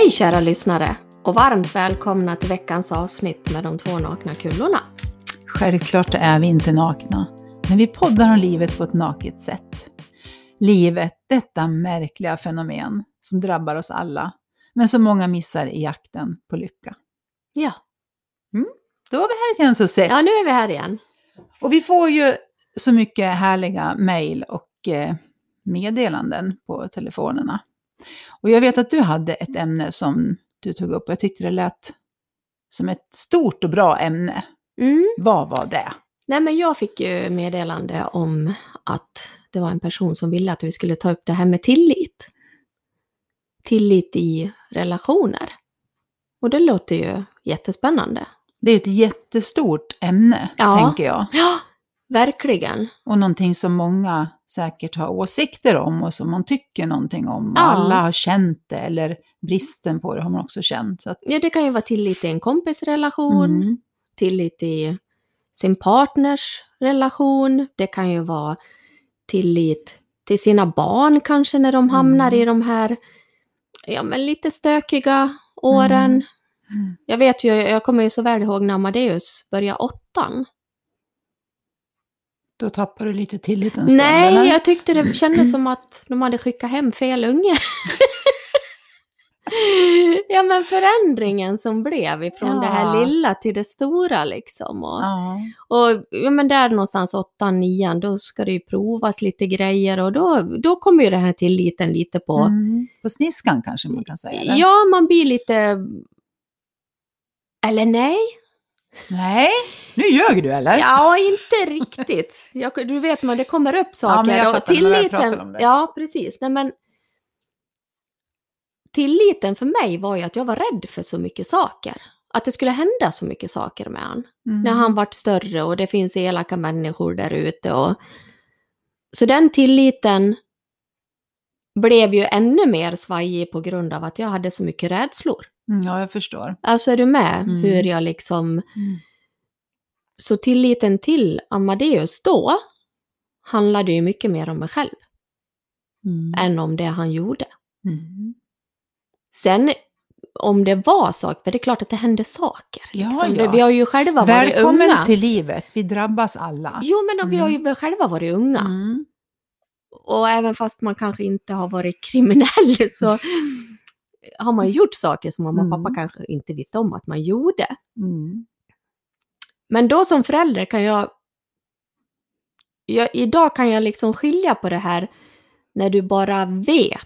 Hej kära lyssnare och varmt välkomna till veckans avsnitt med de två nakna kullorna. Självklart är vi inte nakna, men vi poddar om livet på ett naket sätt. Livet, detta märkliga fenomen som drabbar oss alla, men som många missar i jakten på lycka. Ja, Då var vi här igen så sett. ja nu är vi här igen. Och vi får ju så mycket härliga mejl och eh, meddelanden på telefonerna. Och jag vet att du hade ett ämne som du tog upp och jag tyckte det lät som ett stort och bra ämne. Mm. Vad var det? Nej men jag fick ju meddelande om att det var en person som ville att vi skulle ta upp det här med tillit. Tillit i relationer. Och det låter ju jättespännande. Det är ett jättestort ämne, Ja. tänker jag. Ja, verkligen. Och någonting som många säkert har åsikter om och som man tycker någonting om. Ja. alla har känt det, eller bristen på det har man också känt. Så att, Ja, det kan ju vara tillit i en kompisrelation, mm, tillit i sin partners relation. Det kan ju vara tillit till sina barn kanske när de hamnar Mm. i de här ja, men lite stökiga åren. Mm. Jag vet ju, jag kommer ju så väl ihåg när Amadeus började åttan. Då tappar du lite tillit en stund, Nej, eller? jag tyckte det kändes som att de hade skickat hem fel unge. ja, men förändringen som blev ifrån det här Ja. lilla till det stora liksom. Och, Ja. och ja, men där någonstans åttan, nian, då ska det ju provas lite grejer och då, då kommer ju den här tilliten lite på. Mm. På sniskan kanske man kan säga? Eller? Ja, man blir lite... Eller nej? Nej, nu ljög du eller? Ja, inte riktigt. Jag, du vet, man, det kommer upp saker. jag och det. Ja, precis. Nej, men, tilliten för mig var ju att jag var rädd för så mycket saker. Att det skulle hända så mycket saker med han. Mm. När han vart större och det finns elaka människor där ute. Och... Så den tilliten blev ju ännu mer svajig på grund av att jag hade så mycket rädslor. Mm, Ja, jag förstår. Alltså är du med Mm. hur jag liksom... Mm. Så tilliten till Amadeus då handlade ju mycket mer om mig själv Mm. än om det han gjorde. Mm. Sen om det var saker, för det är klart att det hände saker. Ja, Liksom. ja. Det, vi har ju själva varit Välkommen unga. till livet, vi drabbas alla. Jo, men vi har ju Mm. själva varit unga. Och även fast man kanske inte har varit kriminell så har man gjort saker som mamma och pappa Mm. kanske inte visste om att man gjorde. Mm. Men då som förälder kan jag, jag... Idag kan jag liksom skilja på det här när du bara vet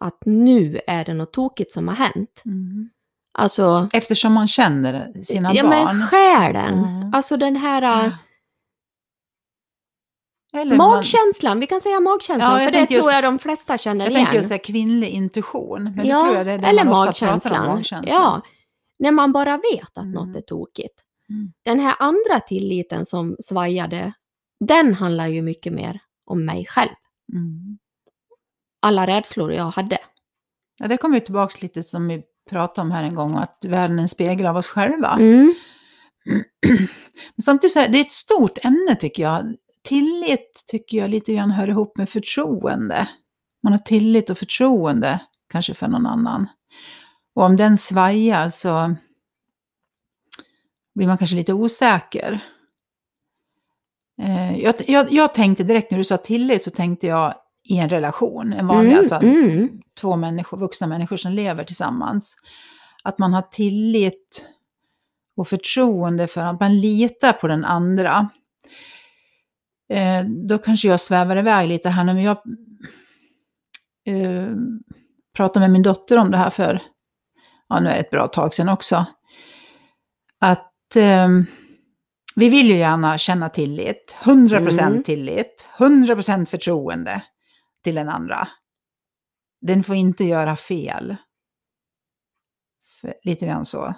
att nu är det något tokigt som har hänt. Mm. Alltså, Eftersom man känner sina ja barn. men själen. Mm. Alltså den här Eller man, magkänslan, vi kan säga magkänslan, Ja, jag för det tror just- jag de flesta känner jag igen. tänker just kvinnlig intuition. Men det ja, tror jag det är det eller man magkänslan. om, magkänslan. Ja, när man bara vet att Mm. något är tokigt. Mm. Den här andra tilliten som svajade, den handlar ju mycket mer om mig själv. Mm. Alla rädslor jag hade. Ja, det kommer ju tillbaka lite som vi pratade om här en gång, att världen är en spegel av oss själva. Mm. Men samtidigt så är det ett stort ämne tycker jag. Tillit tycker jag lite grann hör ihop med förtroende. Man har tillit och förtroende kanske för någon annan. Och om den svajar så blir man kanske lite osäker. Eh, Jag, jag, jag tänkte direkt när du sa tillit så tänkte jag i en relation, en vanlig, Mm, alltså mm. två människor, vuxna människor som lever tillsammans. Att man har tillit och förtroende för att man litar på den andra. Eh, då kanske jag svävar iväg lite här nu, men jag eh, pratade med min dotter om det här för, ja nu är det ett bra tag sedan också. Att eh, vi vill ju gärna känna tillit, 100% Mm. tillit, 100% förtroende till den andra. Den får inte göra fel. För, lite grann så.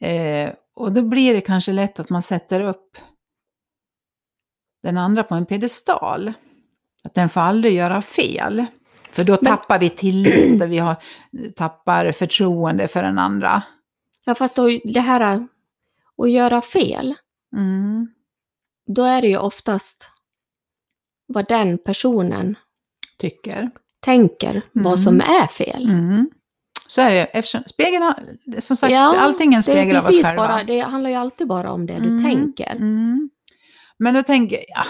Eh, och då blir det kanske lätt att man sätter upp den andra på en pedestal. Att den får aldrig göra fel. För då Men- tappar vi tillit och vi har, tappar förtroende för den andra. Ja, fast då, det här att göra fel, Mm. då är det ju oftast vad den personen Tycker. tänker Mm. vad som är fel. Mm. Så är det. Eftersom, spegeln, har- som sagt, Ja, allting är en spegel av oss själva. bara, det handlar ju alltid bara om det du Mm, tänker. Men då tänker jag, ja,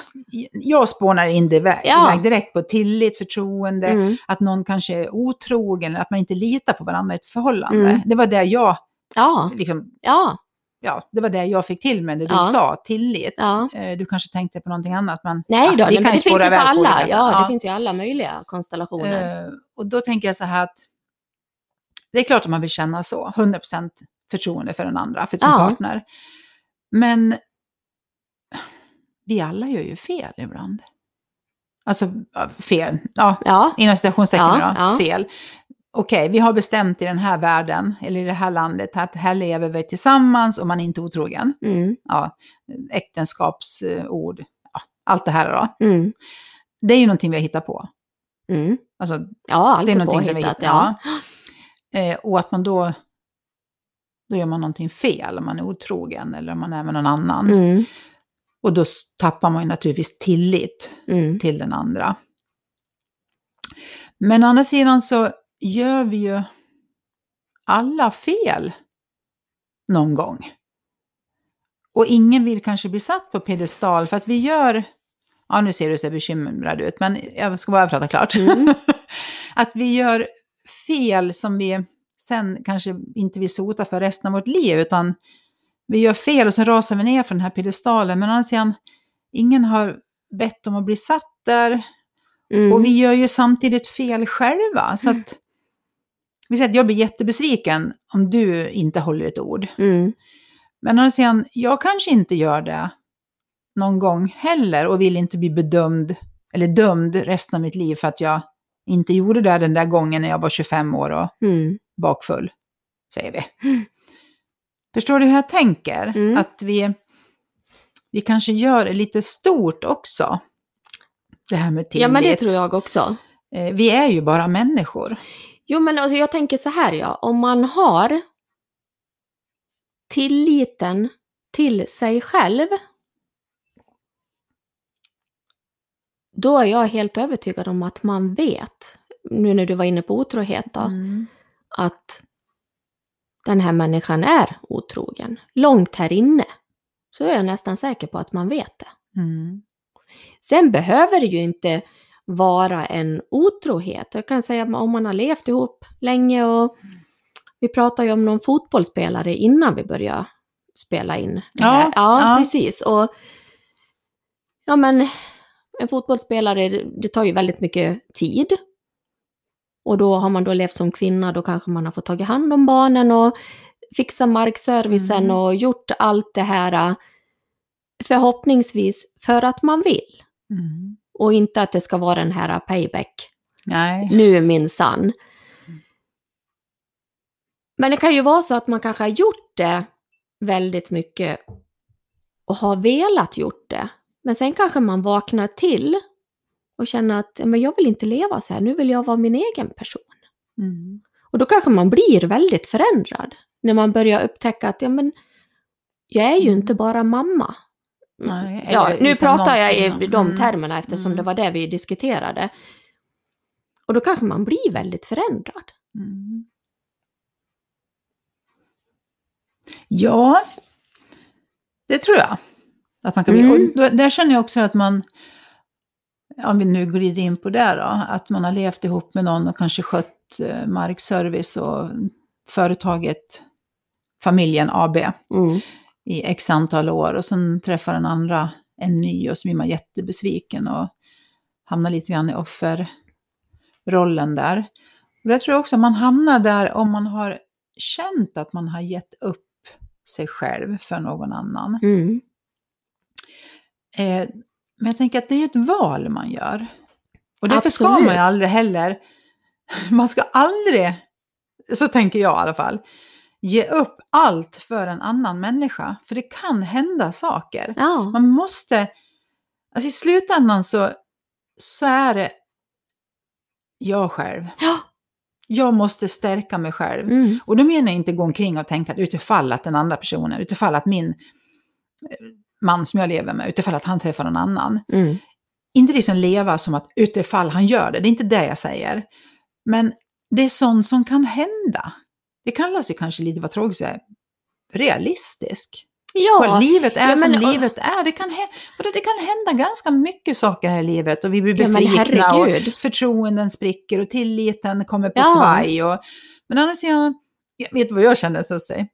jag spånar in det iväg, Ja. iväg direkt på tillit, förtroende, Mm. att någon kanske är otrogen, att man inte litar på varandra i ett förhållande. Mm. Det var det jag, Ja, liksom, ja, ja, det var det jag fick till med det du sa, tillit. Eh, Du kanske tänkte på någonting annat, men nej då, vi det, kan det finns ju på alla, sätt. ja, det finns ju alla möjliga konstellationer. Eh, och då tänker jag så här att det är klart att man vill känna så, 100% förtroende för den andra, för sin partner. Men vi alla gör ju fel ibland. Alltså fel, ja, Ja, inom citationstecken Ja, ja. fel. Okej, vi har bestämt i den här världen, eller i det här landet, att här lever vi tillsammans och man är inte otrogen. mm, Ja, äktenskapsord, ja, allt det här då. mm, Det är ju någonting vi har hittat på. mm. Alltså, Ja, allt det är någonting som vi påhittat. hittar. Ja. Ja. Eh, och att man då, då gör man någonting fel, om man är otrogen eller om man är med någon annan. Mm, Och då tappar man ju naturligtvis tillit mm, till den andra. Men å andra sidan så gör vi ju alla fel någon gång. Och ingen vill kanske bli satt på piedestal för att vi gör, ja nu ser du så bekymrad ut, men jag ska bara prata klart. Mm. att vi gör fel som vi sen kanske inte vill sota för resten av vårt liv, utan vi gör fel och så rasar vi ner från den här piedestalen. Men å andra sidan, ingen har bett om att bli satt där. mm. Och vi gör ju samtidigt fel själva. Så att, vi säger att jag blir jättebesviken om du inte håller ett ord. Mm, Men å andra sidan, jag kanske inte gör det någon gång heller och vill inte bli bedömd eller dömd resten av mitt liv för att jag inte gjorde det den där gången när jag var 25 år och mm, bakfull, säger vi. Förstår du hur jag tänker? Mm. Att vi, vi kanske gör det lite stort också. Det här med tillit. ja, men det tror jag också. Eh, Vi är ju bara människor. Jo, men alltså, jag tänker så här, ja. Om man har tilliten till sig själv, då är jag helt övertygad om att man vet, nu när du var inne på otrohet då, Mm. att den här människan är otrogen. Långt här inne så är jag nästan säker på att man vet det. Mm. Sen behöver det ju inte vara en otrohet. Jag kan säga om man har levt ihop länge och vi pratade ju om någon fotbollsspelare innan vi började spela in. Ja, ja, ja. precis. Och ja, men en fotbollsspelare, det tar ju väldigt mycket tid. Och då har man då levt som kvinna, då kanske man har fått ta hand om barnen och fixa markservicen Mm. och gjort allt det här eh, förhoppningsvis för att man vill. Mm. Och inte att det ska vara den här payback. Nej. Nu minsann. Men det kan ju vara så att man kanske har gjort det väldigt mycket och har velat gjort det. Men sen kanske man vaknar till och känner att "Ja, men jag vill inte leva så här, nu vill jag vara min egen person. Mm. Och då kanske man blir väldigt förändrad när man börjar upptäcka att ja, men, jag är ju Mm. inte bara mamma. Nej, Ja, nu liksom pratar jag i de Mm. termerna eftersom Mm. det var det vi diskuterade. Och då kanske man blir väldigt förändrad. Mm. Ja, det tror jag. Att man kan bli. Mm. Och då, där känner jag också att man, om vi nu glider in på det då, att man har levt ihop med någon och kanske skött eh, markservice och företaget, familjen AB Mm. i x antal år och sen träffar den andra en ny och så blir man jättebesviken och hamnar lite grann i offerrollen där. Och där tror jag också att man hamnar där om man har känt att man har gett upp sig själv för någon annan. Mm. Eh, men jag tänker att det är ett val man gör. Och därför ska man Absolut. ju aldrig heller, man ska aldrig, så tänker jag i alla fall, ge upp allt för en annan människa. För det kan hända saker. Ja. Man måste, alltså i slutändan så, så är det jag själv. ja. Jag måste stärka mig själv. Mm. Och då menar jag inte gå omkring och tänka att utifall att den andra personen, utifall att min man som jag lever med, utifall att han träffar någon annan. Mm. Inte liksom leva som att utifall han gör det, det är inte det jag säger. Men det är sånt som kan hända. Det kallas ju kanske lite, vad tråkigt realistisk. Ja, Och livet är ja, som men, och- livet är. Det kan, hända, det kan hända ganska mycket saker här i livet och vi blir ja besvikna och herregud. förtroenden spricker och tilliten kommer på Ja. svaj. Och, men andra sidan, jag vet vad jag känner så att säga.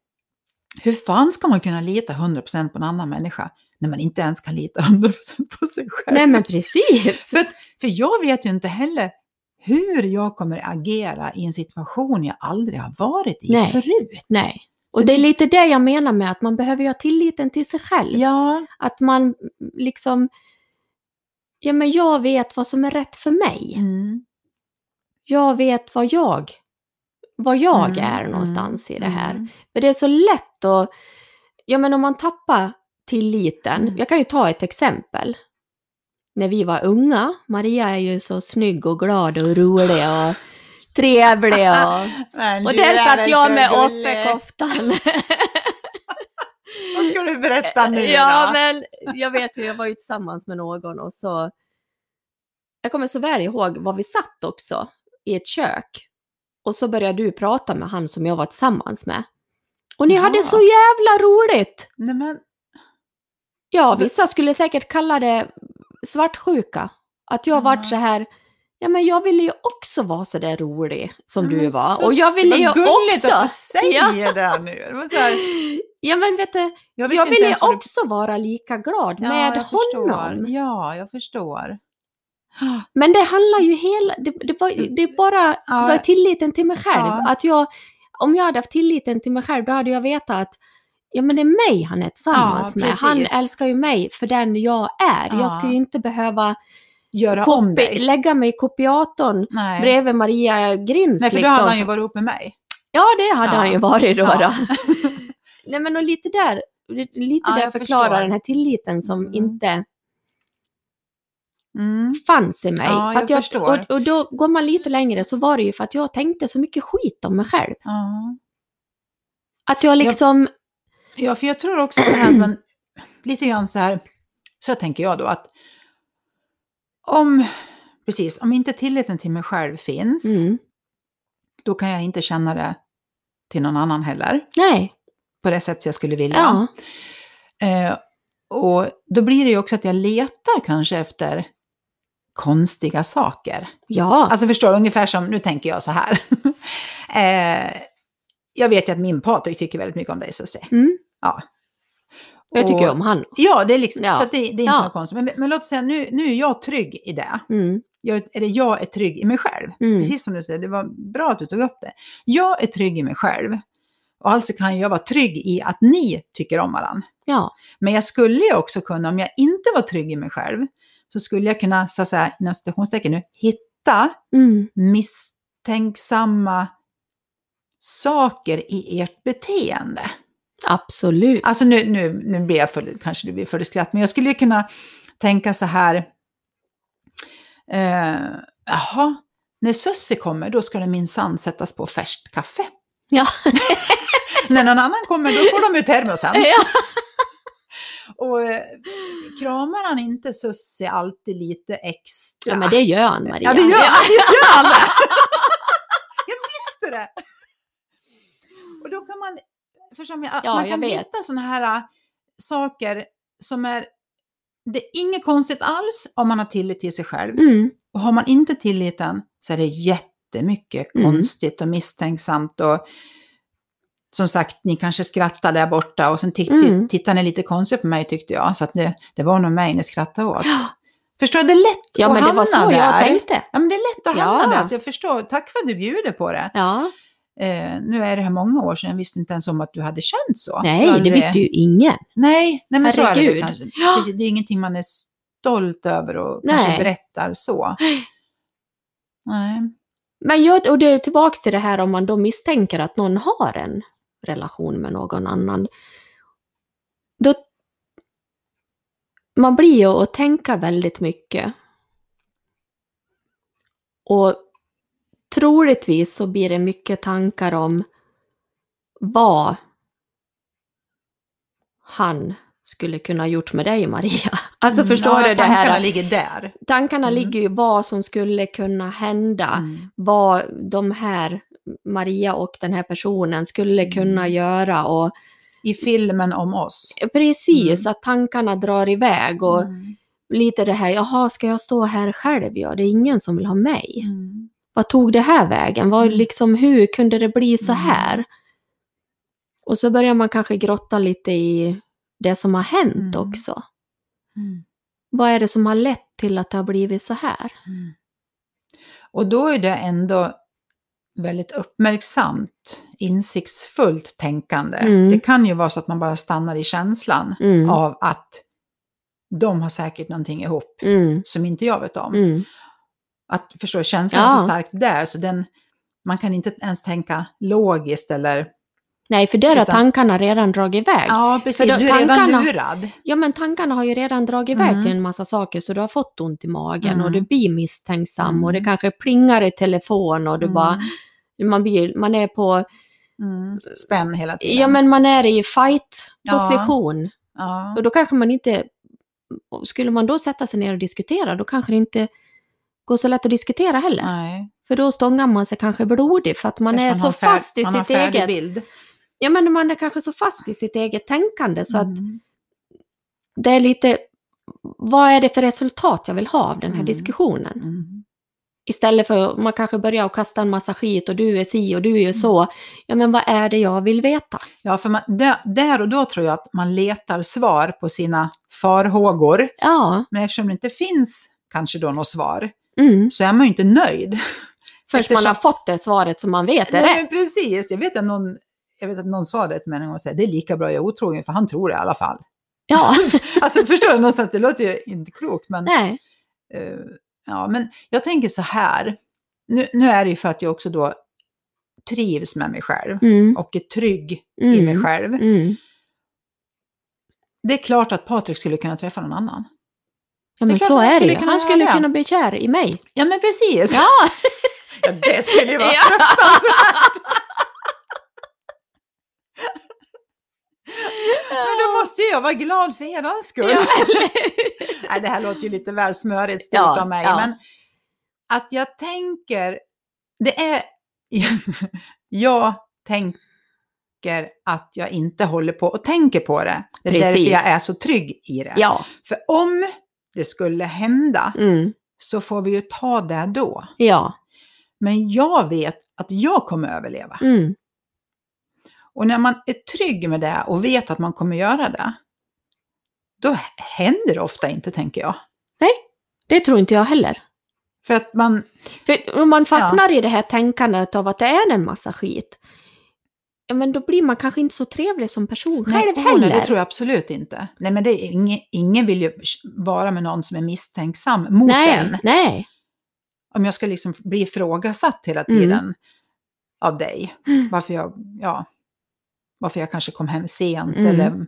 Hur fan ska man kunna lita 100% på en annan människa när man inte ens kan lita 100% på sig själv? Nej men precis. För, för jag vet ju inte heller hur jag kommer agera i en situation jag aldrig har varit i Nej. förut. Nej. Och det är lite det jag menar med att man behöver ha tilliten till sig själv. Ja, Att man liksom, ja men jag vet vad som är rätt för mig. mm, Jag vet vad jag, vad jag Mm, är någonstans i det här. mm. För det är så lätt att, ja men om man tappar tilliten, Mm. jag kan ju ta ett exempel. När vi var unga, Maria är ju så snygg och glad och rolig och trevlig och, och där är satt jag med offerkoftan. Vad ska du berätta nu Ja då? men jag vet ju, jag var ju tillsammans med någon och så, jag kommer så väl ihåg var vi satt också i ett kök. Och så började du prata med han som jag var tillsammans med. Och ni Jaha. hade så jävla roligt! Nej, men, Ja, För- vissa skulle säkert kalla det svartsjuka. Att jag Ja. varit så här, ja men jag ville ju också vara så där rolig som Ja, du men var. så- Och jag ville vad ju gulligt också... att du säger det nu. Det här, Ja men vet du, jag jag ville ju vad du- också vara lika glad Ja, med jag förstår. honom. Ja, jag förstår. Men det handlar ju hela, det, det, var, det bara Ja. var tilliten till mig själv. Ja. Att jag, om jag hade haft tilliten till mig själv då hade jag vetat att ja, men det är mig han är tillsammans Ja, med. Han älskar ju mig för den jag är. Ja. Jag ska ju inte behöva Göra om kopi- dig. lägga mig i kopiatorn Nej. bredvid Maria Grins. Nej, för då liksom. hade han ju varit ihop med mig. Ja, det hade Ja. han ju varit då. Då. Nej, men och lite där, lite där förklarar förstår. den här tilliten som Mm. inte Mm. fanns i mig. Ja, för jag jag, och, och då går man lite längre så var det ju för att jag tänkte så mycket skit om mig själv. Ja. Att jag liksom, ja, för jag tror också det här, men lite grann så här, så tänker jag då att om, precis, om inte tilliten till mig själv finns, mm, då kan jag inte känna det till någon annan heller, nej, på det sätt jag skulle vilja. ja, Eh, och då blir det ju också att jag letar kanske efter konstiga saker. ja, Alltså förstår du, ungefär som, nu tänker jag så här. eh, jag vet ju att min Patrik tycker väldigt mycket om dig Susie. mm, Ja. jag tycker Och- om han. Ja, det är liksom, Ja. så att det, det är inte Ja. något konstigt. Men, men låt säga, nu, nu är jag trygg i det. Mm, Jag, eller jag är trygg i mig själv. mm, Precis som du säger, det var bra att du tog upp det. Jag är trygg i mig själv. Och alltså kan jag vara trygg i att ni tycker om varandra. ja, Men jag skulle ju också kunna, om jag inte var trygg i mig själv, så skulle jag kunna, så att säga, inom citationstecken nu, hitta mm, misstänksamma saker i ert beteende. absolut. Alltså nu, nu, nu blir jag för, kanske du blir för skratt, men jag skulle ju kunna tänka så här, eh, jaha, när Sussie kommer då ska det minsann sättas på färskt kaffe. Ja. när någon annan kommer då får de ju termosen. Ja. Och eh, kramar han inte Sussie alltid lite extra? ja, men det gör han Maria. Ja, det gör han! Visst gör han det? jag visste det! Och då kan man, för jag, Ja, man kan hitta sådana här äh, saker som är, det är inget konstigt alls om man har tillit till sig själv. Mm, Och har man inte tilliten så är det jättemycket Mm. konstigt och misstänksamt. Och som sagt, ni kanske skrattar där borta och sen titt, Mm. tittar ni lite konstigt på mig tyckte jag. Så att det, det var nog mig ni skrattade åt. Ja. Förstår du? Det är lätt ja att men det hamna var så där. jag tänkte. Ja, men det är lätt att hamna Ja. där. Så jag förstår. Tack för att du bjuder på det. Ja, Eh, nu är det här många år sedan. Jag visste inte ens om att du hade känt så. nej, det visste ju ingen. Nej, nej men så är det Herregud. kanske. Ja. Det är ingenting man är stolt över och Nej. kanske berättar så. Nej. Men jag, och det är tillbaks till det här om man då misstänker att någon har en relation med någon annan. Då, man blir ju att tänka väldigt mycket. Och troligtvis så blir det mycket tankar om vad han skulle kunna gjort med dig Maria. Alltså Mm, förstår ja, du det Tankarna här? ligger där. Tankarna Mm. ligger ju vad som skulle kunna hända. Mm. Vad de här, Maria och den här personen, skulle Mm. kunna göra. Och I filmen om oss. precis, Mm. att tankarna drar iväg. Och Mm. lite det här, jaha, ska jag stå här själv? Ja, det är ingen som vill ha mig. Mm. Vad tog det här vägen? Vad, Mm. liksom, hur kunde det bli så Mm. här? Och så börjar man kanske grotta lite i det som har hänt också. Vad är det som har lett till att det har blivit så här? Och då är det ändå väldigt uppmärksamt, insiktsfullt tänkande. Mm. Det kan ju vara så att man bara stannar i känslan Mm. av att de har säkert någonting ihop Mm. som inte jag vet om. Mm. Att förstå, känslan Ja. så starkt där så den, man kan inte ens tänka logiskt eller... Nej, för där har tankarna redan dragit iväg. Ja, precis, då- du är redan lurad. Ja, men tankarna har ju redan dragit iväg Mm. till en massa saker så du har fått ont i magen Mm. och du blir misstänksam och det Mm. kanske plingar i telefon och du bara, man, blir, man är på, Mm. Spänn hela tiden. ja men man är i fight-position Ja. och då kanske man inte, skulle man då sätta sig ner och diskutera då kanske det inte går så lätt att diskutera heller. Nej. För då stångar man sig kanske blodig för att man Kanske är så har färd- fast i man sitt eget, bild. Ja men man är kanske så fast i sitt eget tänkande så att Mm. det är lite, vad är det för resultat jag vill ha av den här Mm. diskussionen? Mm. Istället för att man kanske börjar att kasta en massa skit och du är si och du Mm. är så. Ja men vad är det jag vill veta? Ja, för man, där, och då tror jag att man letar svar på sina farhågor. Ja, Men eftersom det inte finns kanske då något svar mm. så är man ju inte nöjd. först man Eftersom- har fått det svaret som man vet är Nej, rätt. precis, jag vet, att någon, jag vet att någon sa det till mig en gång och sa det är lika bra jag är otrogen för han tror det i alla fall. Ja, Alltså förstår du, någonstans, det låter ju inte klokt men, nej. eh, ja, men jag tänker så här. Nu, nu är det ju för att jag också då trivs med mig själv Mm. och är trygg Mm. i mig själv. Mm. Det är klart att Patrik skulle kunna träffa någon annan. Ja är men klart så är det ju. Han skulle kunna bli kär i mig. Ja men precis! Ja! Ja, det skulle ju vara fruktansvärt! Men då måste jag vara glad för er skull. Ja? Nej, det här låter ju lite väl smörigt stort Ja, av mig, ja. men att jag tänker, det är, jag tänker att jag inte håller på och tänker på det. Det är Precis. därför jag är så trygg i det. Ja. För om det skulle hända Mm. så får vi ju ta det då. Ja. Men jag vet att jag kommer överleva. Mm. Och när man är trygg med det och vet att man kommer göra det, då händer det ofta inte, tänker jag. Det tror inte jag heller. För att man, För om man fastnar i det här tänkandet av att det är en massa skit, ja men då blir man kanske inte så trevlig som person själv nej, heller. det tror jag absolut inte. Nej, men det är ingen, ingen vill ju vara med någon som är misstänksam mot nej, en. nej. Om jag ska liksom bli ifrågasatt hela Mm. tiden av dig. Mm. Varför jag, ja, varför jag kanske kom hem sent Mm. eller...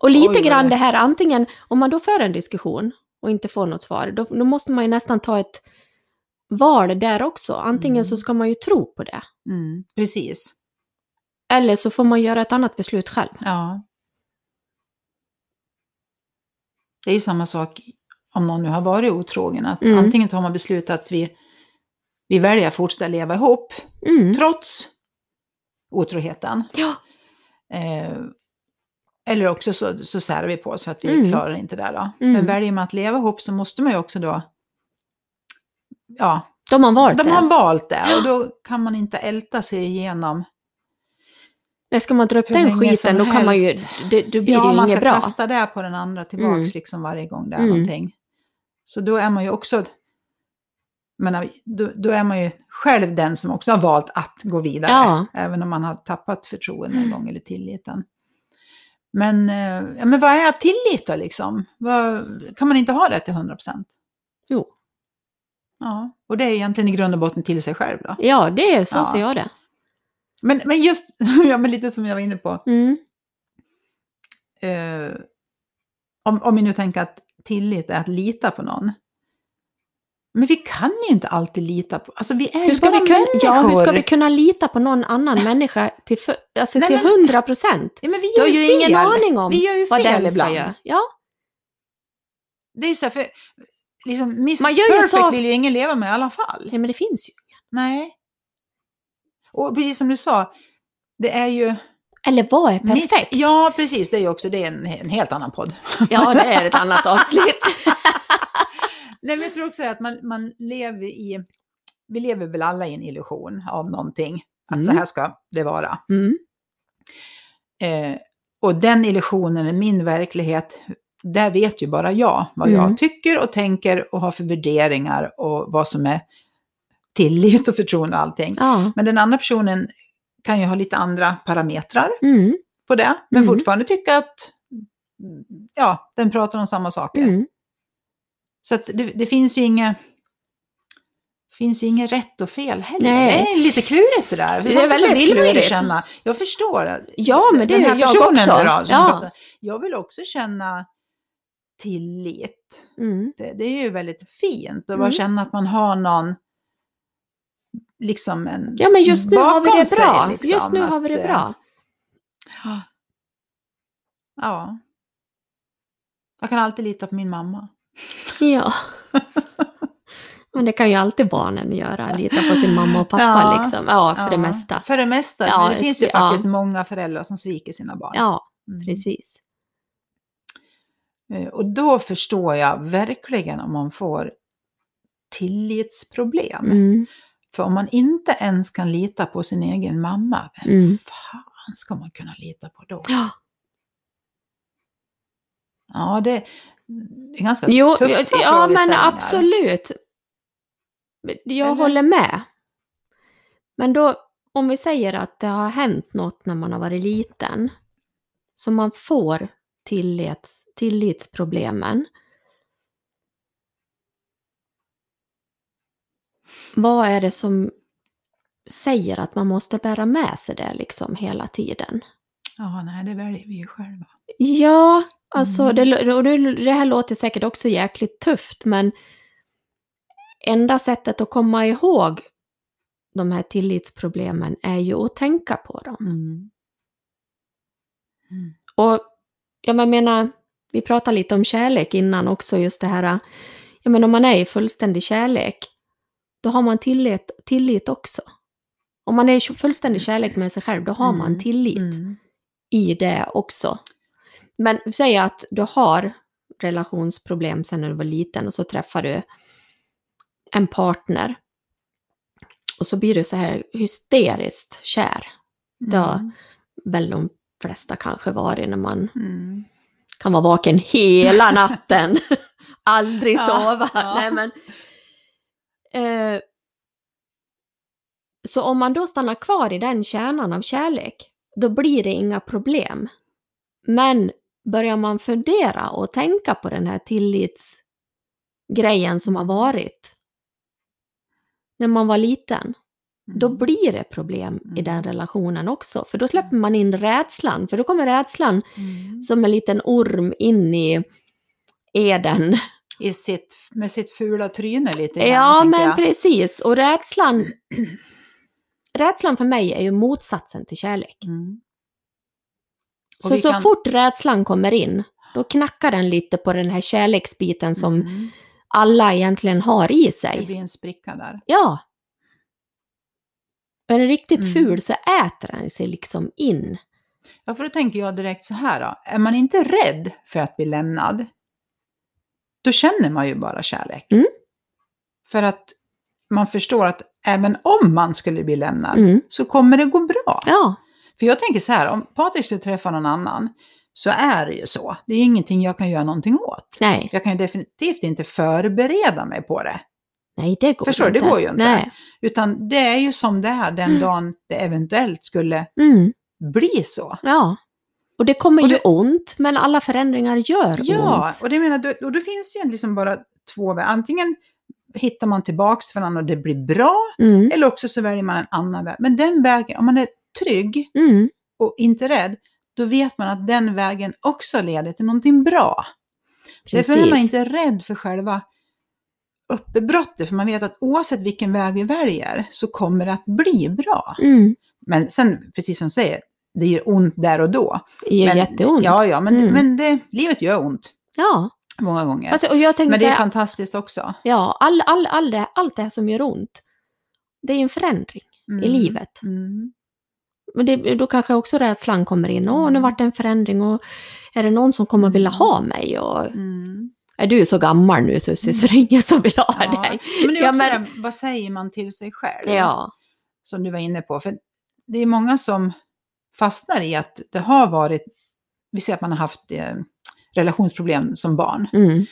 Och lite Oj, grann det- här, antingen om man då för en diskussion och inte får något svar, då, då måste man ju nästan ta ett val där också. Antingen Mm. så ska man ju tro på det, Mm, precis. eller så får man göra ett annat beslut själv. Ja. Det är ju samma sak om någon nu har varit otrogen. Att Mm. Antingen tar man beslut att vi, vi väljer att fortsätta leva ihop Mm. trots otroheten. Ja, Eh, eller också så, så särar vi på oss för att vi Mm. klarar inte det. Då. Mm. Men väljer man att leva ihop så måste man ju också då... Ja, de har valt de det. har valt det och då kan man inte älta sig igenom. Nej, ska man dra upp den skiten, då kan man ju, det, då blir ja, det ju man inget ska bra. kasta det på den andra tillbaks Mm. liksom varje gång det är Mm. någonting. Så då är man ju också, men då, då är man ju själv den som också har valt att gå vidare. Ja. Även om man har tappat förtroende en gång eller tilliten. Men, eh, ja, men vad är tillit då liksom? Vad, kan man inte ha det till 100%? Jo. Ja, och det är egentligen i grund och botten till sig själv då. Ja, det är så Ja. ser jag det. Men, men just, ja men lite som jag var inne på, Mm. eh, om, om vi nu tänker att tillit är att lita på någon. Men vi kan ju inte alltid lita på, alltså vi är Hur ska, bara vi kunna, ja, hur ska människor. vi kunna lita på någon annan människa till, för, alltså Nej, till men- 100 procent? Ja, men vi Du gör har ju ingen fel. aning om Vi gör ju vad fel den ska ibland. göra. Ja, Det är så här, för liksom, Mrs Man gör Perfect så- vill ju ingen leva med i alla fall. ja, men det finns ju. Nej. Och precis som du sa, det är ju... Eller vad är mitt- perfekt? ja, precis. Det är ju också det är en, en helt annan podd. Ja, det är ett annat avsnitt. Nej, men jag tror också att man, man lever i... Vi lever väl alla i en illusion av någonting. Att Mm. så här ska det vara. Mm. Eh, och den illusionen är min verklighet. Där vet ju bara jag vad Mm. jag tycker och tänker och har för värderingar och vad som är tillit och förtroende och allting. Ja. Men den andra personen kan ju ha lite andra parametrar Mm. på det, men Mm. fortfarande tycka att ja, den pratar om samma saker. Så att det, det finns ju inget finns ju inget rätt och fel heller. Nej. Det är lite klurigt det där. För Det är väldigt vill man ju klurigt. känna, jag förstår. att Ja, men det är ju jag också. Då, Ja. pratar, jag vill också känna tillit. Mm. Det, det är ju väldigt fint att bara Mm. känna att man har någon liksom en Ja, men just nu har vi det sig, bra. liksom, Just nu har vi att, det eh, bra. Ja. Jag kan alltid lita på min mamma. Ja. Men det kan ju alltid barnen göra, lita på sin mamma och pappa Ja. liksom. Ja, för det Ja, mesta. För det mesta. Ja, men det finns ju ja. faktiskt många föräldrar som sviker sina barn. Ja, Mm. precis. Eh, Och då förstår jag verkligen om man får tillitsproblem. Mm. För om man inte ens kan lita på sin egen mamma, vem Mm. fan ska man kunna lita på då? Ja. Ja, det, det är ganska Jo, tuffa ja, ja men absolut. Jag Eller? håller med. Men då, om vi säger att det har hänt något när man har varit liten, så man får tillits, tillitsproblemen. Vad är det som säger att man måste bära med sig det liksom hela tiden? Ja, nej, det väljer vi ju själva. Ja, alltså Mm. det, och det, det här låter säkert också jäkligt tufft, men enda sättet att komma ihåg de här tillitsproblemen är ju att tänka på dem. Mm. Och jag menar, vi pratade lite om kärlek innan också, just det här, jag menar om man är i fullständig kärlek, då har man tillit, tillit också. Om man är i fullständig kärlek med sig själv, då har man Mm. tillit Mm. I det också. Men säg att du har relationsproblem sen när du var liten och så träffar du en partner och så blir du så här hysteriskt kär. Det har Mm. väl de flesta kanske varit när man Mm. kan vara vaken hela natten. Aldrig Ja, sova. ja. Nej, men, eh, så om man då stannar kvar i den kärnan av kärlek, då blir det inga problem. Men börjar man fundera och tänka på den här tillitsgrejen som har varit när man var liten, då Mm. blir det problem i den Mm. relationen också. För då släpper man in rädslan, för då kommer rädslan Mm. som en liten orm in i eden. I sitt, med sitt fula tryne lite grann, Ja, men jag. precis. Och rädslan, rädslan för mig är ju motsatsen till kärlek. Mm. Så så kan- fort rädslan kommer in, då knackar den lite på den här kärleksbiten som Mm. alla egentligen har i Det sig. blir en spricka där. Ja. Är den riktigt Mm. ful så äter den sig liksom in. Ja, för då tänker jag direkt så här då. Är man inte rädd för att bli lämnad, då känner man ju bara kärlek. Mm. För att man förstår att även om man skulle bli lämnad Mm. så kommer det gå bra. Ja. För jag tänker så här, om Patrik skulle träffa någon annan så är det ju så. Det är ingenting jag kan göra någonting åt. Nej. Jag kan ju definitivt inte förbereda mig på det. Nej, det går Förstår inte. Det går ju inte. Nej. Utan det är ju som det är den Mm. dagen det eventuellt skulle Mm. bli så. Ja. Och det kommer Och ju det- ont, men alla förändringar gör Ja, ont. och det menar, då, och då finns det ju liksom bara två vägar. Antingen hittar man tillbaks till varandra och det blir bra, Mm. eller också så väljer man en annan väg. Men den vägen, om man är trygg Mm. och inte rädd, då vet man att den vägen också leder till någonting bra. Därför är man Precis. inte rädd för själva uppbrottet, för man vet att oavsett vilken väg vi väljer så kommer det att bli bra. Mm. Men sen, precis som du säger, det gör ont där och då. Det gör men, jätteont. Ja, ja, men, Mm. men det, livet gör ont Ja. Många gånger. Fast, och jag tänkte men det är säga, fantastiskt också. ja, all, all, all det, allt det här som gör ont, det är en förändring Mm. i livet. Mm. Men det, då kanske också rädslan kommer in. Åh, nu Mm. vart det en förändring och är det någon som kommer vilja ha mig? Och, Mm. är du så gammal nu Susie så det är ingen som vill ha Ja, dig? Men det är Ja, också men- det, vad säger man till sig själv? Ja. Som du var inne på. För det är många som fastnar i att det har varit, vi ser att man har haft eh, relationsproblem som barn. Mm.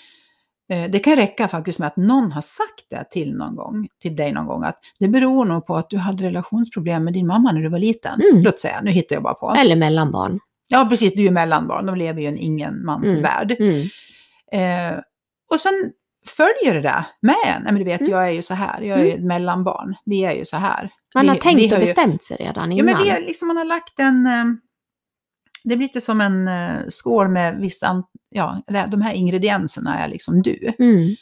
Eh, det kan räcka faktiskt med att någon har sagt det till någon gång, till dig någon gång, att det beror nog på att du hade relationsproblem med din mamma när du var liten. Mm. Låt säga, nu hittar jag bara på. Eller mellanbarn. Ja, precis, du är ju mellanbarn, de lever ju i en ingenmansvärld. Mm. Eh, och sen följer det där med en. Nej, men du vet, Mm. jag är ju så här, jag är ju ett mellanbarn, vi är ju så här. Man vi, har tänkt vi och ju- bestämt sig redan Ja, innan. men vi är, liksom, man har lagt en... Det blir lite som en eh, skål med vissa, ja, det- de här ingredienserna är liksom du. Mm.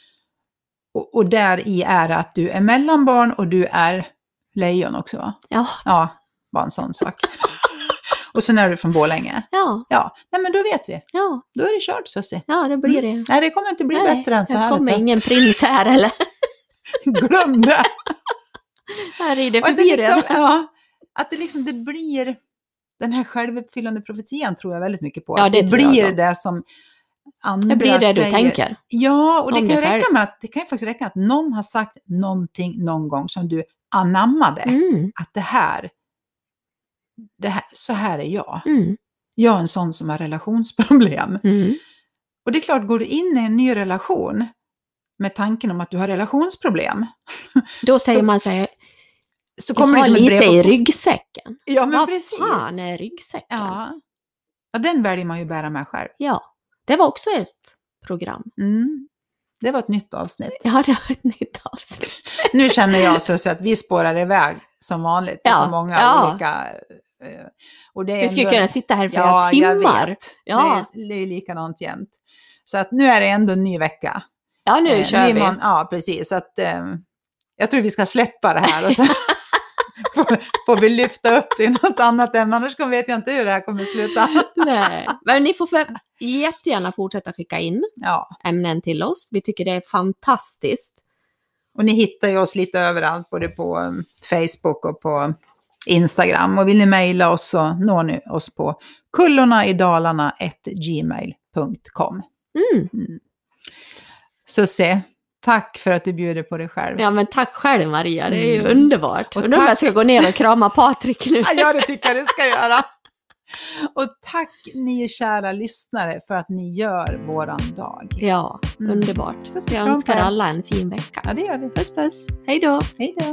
Och, och där i är att du är mellanbarn och du är lejon också va? Ja, Ja, bara en sån sak. och sen är du från Borlänge. ja, Ja, nej men då vet vi. ja, Då är det kört Susie. ja, det blir det. Nej, det kommer inte bli Nej, bättre än så det här. kommer vet du. ingen prins här eller? Glöm det! Här rider det förbi liksom, redan. ja, att det liksom det blir den här självuppfyllande profetian tror jag väldigt mycket på. Ja, det det blir det som andra Det blir det du säger. tänker. Ja, och det om kan, ju räcka med att, det kan ju faktiskt räcka att någon har sagt någonting någon gång som du anammade. Mm. Att det här, det här, så här är jag. Mm. Jag är en sån som har relationsproblem. Mm. Och det är klart, går du in i en ny relation med tanken om att du har relationsproblem, Då säger Så- man sig, så kommer det som brev lite på i ryggsäcken. Ja, men Vad precis. fan är ryggsäcken? Ja. ja, den väljer man ju bära med själv. Ja, det var också ett program. Mm. Det var ett nytt avsnitt. Ja, det var ett nytt avsnitt. Nu känner jag så att vi spårar iväg som vanligt. Ja, så många ja. olika... eh, Och det är Vi skulle ändå- kunna sitta här flera ja, timmar. Ja. Det, är, det är likadant jämt. Så att nu är det ändå en ny vecka. Ja, nu Eh, kör vi. mån- Ja, precis. Så att, eh, jag tror vi ska släppa det här och sen får, får vi lyfta upp det i något annat ämne. Annars vet jag inte hur det här kommer sluta. Nej. Men ni får för, jättegärna fortsätta skicka in Ja, ämnen till oss. Vi tycker det är fantastiskt. och ni hittar ju oss lite överallt, både på eh, Facebook och på Instagram. Och vill ni mejla oss så når ni oss på kullornaidalarna.gmail.com. Mm. Susie, tack för att du bjuder på dig själv. Ja, men tack själv Maria, det är ju Mm. underbart. Och Undrar om tack- jag ska gå ner och krama Patrik nu. Ja, det tycker jag du ska göra. Och tack ni kära lyssnare för att ni gör våran dag. Ja, Mm. underbart. Puss Jag önskar alla en fin vecka. Ja, det gör vi. Puss puss, hej då! Hej då.